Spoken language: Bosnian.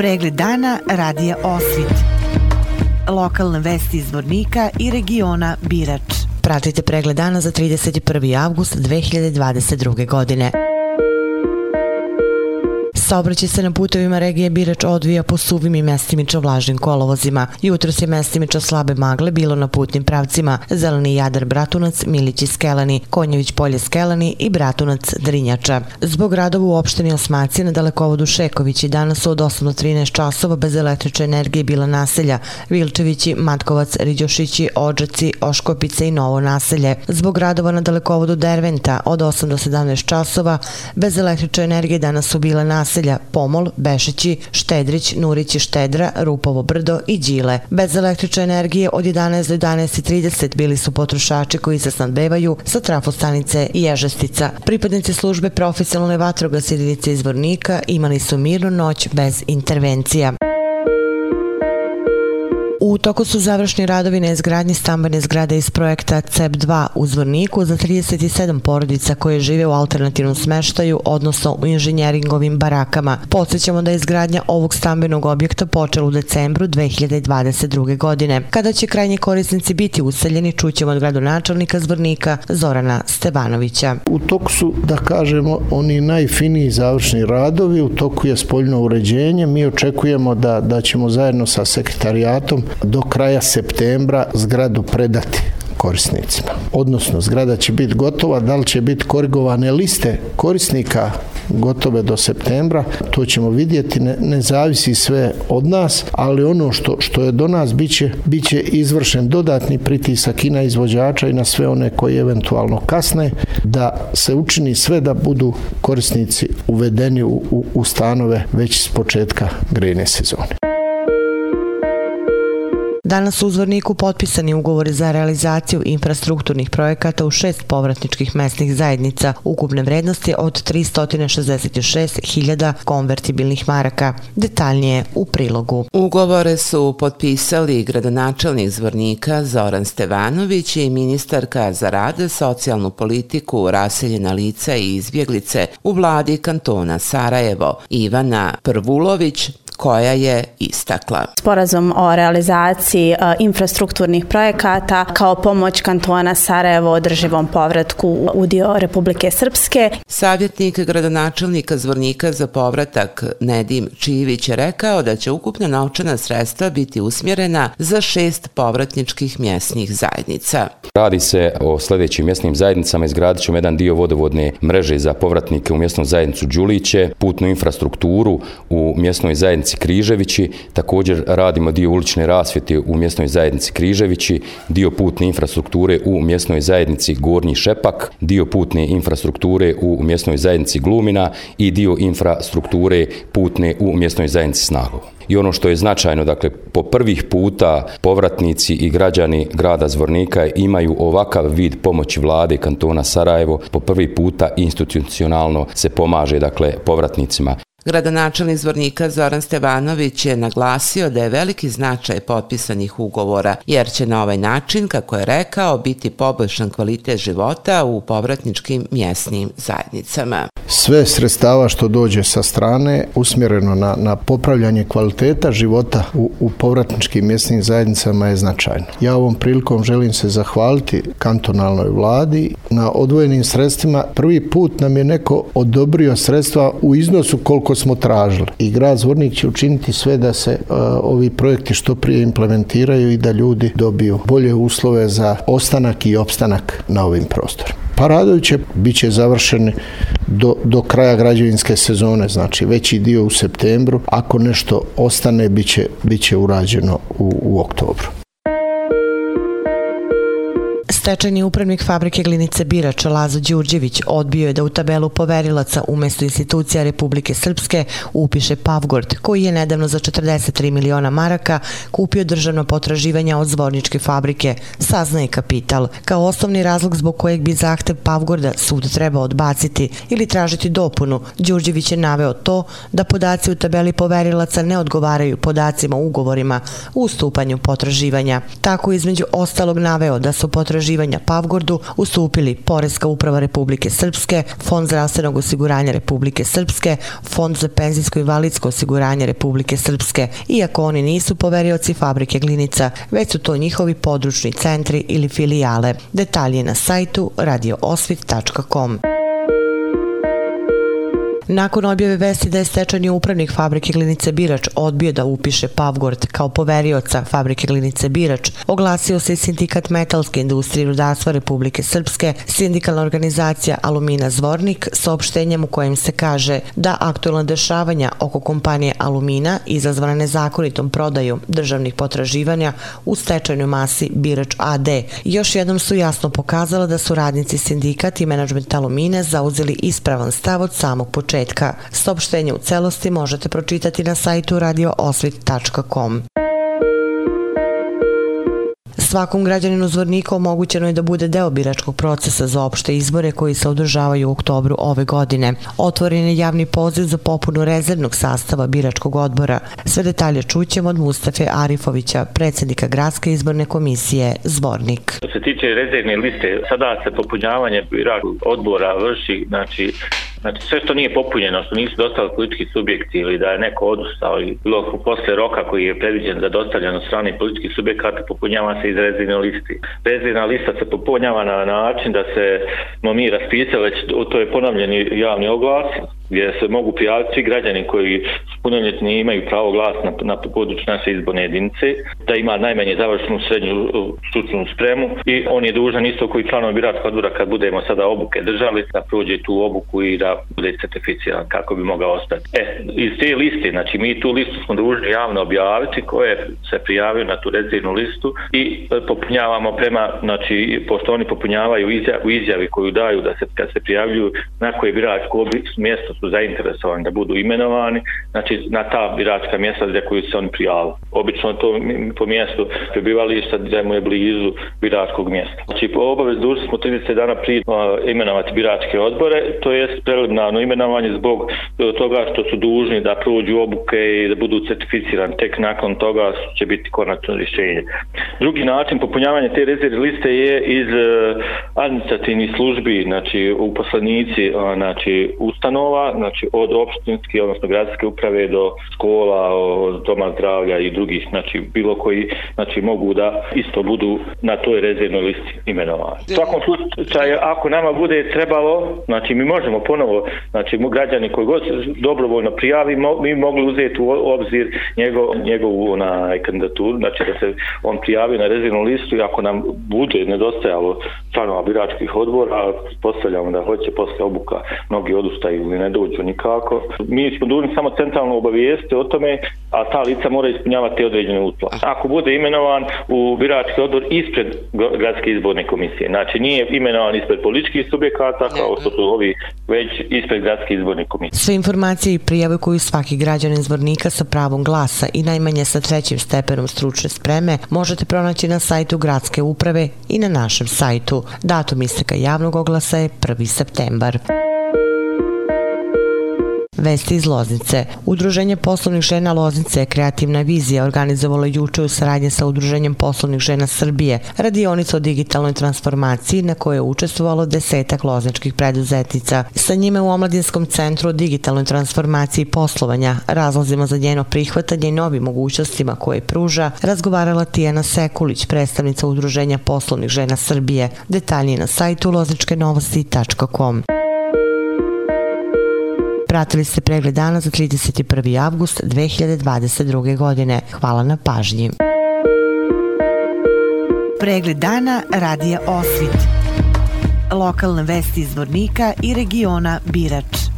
Pregled dana radija Osvit. Lokalne vesti iz Vornika i regiona Birač. Pratite pregled dana za 31. avgust 2022. godine. Saobraćaj se na putovima regije Birač odvija po suvim i mestimično vlažnim kolovozima. Jutro se mestimično slabe magle bilo na putnim pravcima Zeleni Jadar Bratunac, Milići Skelani, Konjević Polje Skelani i Bratunac Drinjača. Zbog radova u opštini Osmacije na dalekovodu Šekovići danas su od 8 do 13 časova bez električne energije bila naselja Vilčevići, Matkovac, Riđošići, Ođaci, Oškopice i Novo naselje. Zbog radova na dalekovodu Derventa od 8 do 17 časova bez električne energije danas su bila naselja naselja Pomol, Bešići, Štedrić, Nurići, Štedra, Rupovo brdo i Đile. Bez električne energije od 11 do 11.30 bili su potrošači koji se snadbevaju sa trafostanice Ježestica. Pripadnici službe profesionalne vatrogas jedinice izvornika imali su mirnu noć bez intervencija. U toku su završni radovi na izgradnji stambene zgrade iz projekta CEP2 u Zvorniku za 37 porodica koje žive u alternativnom smeštaju, odnosno u inženjeringovim barakama. Podsećamo da je izgradnja ovog stambenog objekta počela u decembru 2022. godine. Kada će krajnji korisnici biti useljeni, čućemo od gradonačelnika Zvornika Zorana Stevanovića. U toku su, da kažemo, oni najfiniji završni radovi, u toku je spoljno uređenje. Mi očekujemo da, da ćemo zajedno sa sekretarijatom do kraja septembra zgradu predati korisnicima. Odnosno, zgrada će biti gotova, da li će biti korigovane liste korisnika gotove do septembra, to ćemo vidjeti, ne, ne zavisi sve od nas, ali ono što, što je do nas biće, biće izvršen dodatni pritisak i na izvođača i na sve one koji eventualno kasne, da se učini sve da budu korisnici uvedeni u, u, u stanove već s početka grejne sezone. Danas u Zvorniku potpisani ugovori za realizaciju infrastrukturnih projekata u šest povratničkih mesnih zajednica ukupne vrednosti od 366.000 konvertibilnih maraka. Detaljnije u prilogu. Ugovore su potpisali gradonačelnik Zvornika Zoran Stevanović i ministarka za rad, socijalnu politiku, raseljena lica i izbjeglice u vladi kantona Sarajevo Ivana Prvulović, koja je istakla. Sporazum o realizaciji e, infrastrukturnih projekata kao pomoć kantona Sarajevo održivom povratku u dio Republike Srpske. Savjetnik gradonačelnika Zvornika za povratak Nedim Čivić je rekao da će ukupna naučena sredstva biti usmjerena za šest povratničkih mjesnih zajednica. Radi se o sljedećim mjesnim zajednicama. Izgradit ćemo jedan dio vodovodne mreže za povratnike u mjesnu zajednicu Đuliće, putnu infrastrukturu u mjesnoj zajednici zajednici Križevići, također radimo dio ulične rasvjete u mjesnoj zajednici Križevići, dio putne infrastrukture u mjesnoj zajednici Gornji Šepak, dio putne infrastrukture u mjesnoj zajednici Glumina i dio infrastrukture putne u mjesnoj zajednici Snagovo. I ono što je značajno, dakle, po prvih puta povratnici i građani grada Zvornika imaju ovakav vid pomoći vlade kantona Sarajevo, po prvi puta institucionalno se pomaže, dakle, povratnicima. Gradonačelnik Zvornika Zoran Stevanović je naglasio da je veliki značaj potpisanih ugovora, jer će na ovaj način, kako je rekao, biti poboljšan kvalitet života u povratničkim mjesnim zajednicama. Sve sredstava što dođe sa strane usmjereno na, na popravljanje kvaliteta života u, u povratničkim mjesnim zajednicama je značajno. Ja ovom prilikom želim se zahvaliti kantonalnoj vladi na odvojenim sredstvima. Prvi put nam je neko odobrio sredstva u iznosu koliko koliko smo tražili. I grad Zvornik će učiniti sve da se uh, ovi projekti što prije implementiraju i da ljudi dobiju bolje uslove za ostanak i opstanak na ovim prostorima. Pa radovi će bit će završeni do, do kraja građevinske sezone, znači veći dio u septembru. Ako nešto ostane, bit će, bit će urađeno u, u oktobru. Stečajni upravnik fabrike glinice Birač Lazo Đurđević odbio je da u tabelu poverilaca umjesto institucija Republike Srpske upiše Pavgord, koji je nedavno za 43 miliona maraka kupio državno potraživanja od zvorničke fabrike, saznaje kapital. Kao osnovni razlog zbog kojeg bi zahtev Pavgorda sud treba odbaciti ili tražiti dopunu, Đurđević je naveo to da podaci u tabeli poverilaca ne odgovaraju podacima u ugovorima u ustupanju potraživanja. Tako između ostalog naveo da su potraživanja potraživanja Pavgordu ustupili Poreska uprava Republike Srpske, Fond zdravstvenog osiguranja Republike Srpske, Fond za penzijsko i validsko osiguranje Republike Srpske, iako oni nisu poverioci fabrike Glinica, već su to njihovi područni centri ili filijale. Detalje na sajtu radioosvit.com. Nakon objave vesti da je stečajni upravnik fabrike Glinice Birač odbio da upiše Pavgord kao poverioca fabrike Glinice Birač, oglasio se i sindikat metalske industrije rudarstva Republike Srpske, sindikalna organizacija Alumina Zvornik, sa opštenjem u kojem se kaže da aktualna dešavanja oko kompanije Alumina izazvana nezakonitom prodaju državnih potraživanja u stečajnoj masi Birač AD. Još jednom su jasno pokazala da su radnici sindikat i menadžment Alumine zauzeli ispravan stav od samog početka početka. Sopštenje u celosti možete pročitati na sajtu radioosvit.com. Svakom građaninu Zvornika omogućeno je da bude deo biračkog procesa za opšte izbore koji se održavaju u oktobru ove godine. Otvoren je javni poziv za popunu rezervnog sastava biračkog odbora. Sve detalje čućemo od Mustafe Arifovića, predsjednika Gradske izborne komisije Zvornik. Što se tiče rezervne liste, sada se popunjavanje biračkog odbora vrši, znači Znači sve što nije popunjeno, što nisu dostali politički subjekti ili da je neko odustao ili bilo posle roka koji je predviđen za dostavljeno strane političkih subjekata, popunjava se iz rezine listi. Rezina lista se popunjava na način da se no mi raspisali, već to je ponavljeni javni oglas, gdje se mogu prijaviti svi građani koji su punoljetni imaju pravo glas na, na području naše izborne jedinice, da ima najmanje završenu srednju uh, stručnu spremu i on je dužan isto koji članovi biračkog odbora kad budemo sada obuke držali da prođe tu obuku i da bude certificiran kako bi mogao ostati. E, iz te liste, znači mi tu listu smo dužni javno objaviti koje se prijavio na tu rezervnu listu i e, popunjavamo prema, znači, pošto oni popunjavaju izjavi, u izjavi koju daju da se, kad se prijavljuju na koje biračko mjesto su zainteresovani da budu imenovani, znači na ta biračka mjesta za koju se on prijavio. Obično to po mjestu prebivališta gdje mu je blizu biračkog mjesta. Znači po obavez dužni smo 30 dana prije imenovati biračke odbore, to je preliminarno imenovanje zbog e, toga što su dužni da prođu obuke i da budu certificirani. Tek nakon toga će biti konačno rješenje. Drugi način popunjavanja te rezervne liste je iz e, administrativnih službi, znači uposlenici znači, ustanova, znači od opštinske, odnosno gradske uprave do škola, od doma zdravlja i drugih, znači bilo koji, znači mogu da isto budu na toj rezervnoj listi imenovani. U svakom slučaju, ako nama bude trebalo, znači mi možemo ponovo, znači građani koji god dobrovoljno prijavi, mi mogli uzeti u obzir njegov, njegovu na kandidaturu, znači da se on prijavi na rezervnu listu i ako nam bude nedostajalo članova biračkih odbora, postavljamo da hoće posle obuka mnogi odustaju ili ne dođu nikako. Mi smo dužni samo centralno obavijesti o tome, a ta lica mora ispunjavati određene uslove. Ako bude imenovan u birački odbor ispred gradske izborne komisije, znači nije imenovan ispred političkih subjekata kao što su ovi već ispred gradske izborne komisije. Sve informacije i prijave koju svaki građanin zvornika sa pravom glasa i najmanje sa trećim stepenom stručne spreme možete pronaći na sajtu gradske uprave i na našem sajtu. Datum isteka javnog oglasa je 1. septembar. Vesti iz Loznice. Udruženje poslovnih žena Loznice Kreativna vizija organizovalo juče u saradnje sa Udruženjem poslovnih žena Srbije radionicu o digitalnoj transformaciji na kojoj je učestvovalo desetak lozničkih preduzetnica. Sa njime u Omladinskom centru o digitalnoj transformaciji poslovanja, razlozima za njeno prihvatanje i novim mogućnostima koje pruža, razgovarala Tijana Sekulić, predstavnica Udruženja poslovnih žena Srbije. Detaljnije na sajtu lozničkenovosti.com. Pratili ste pregled dana za 31. avgust 2022. godine. Hvala na pažnji. Pregled dana radija Osvit. Lokalne vesti iz Vornika i regiona Birač.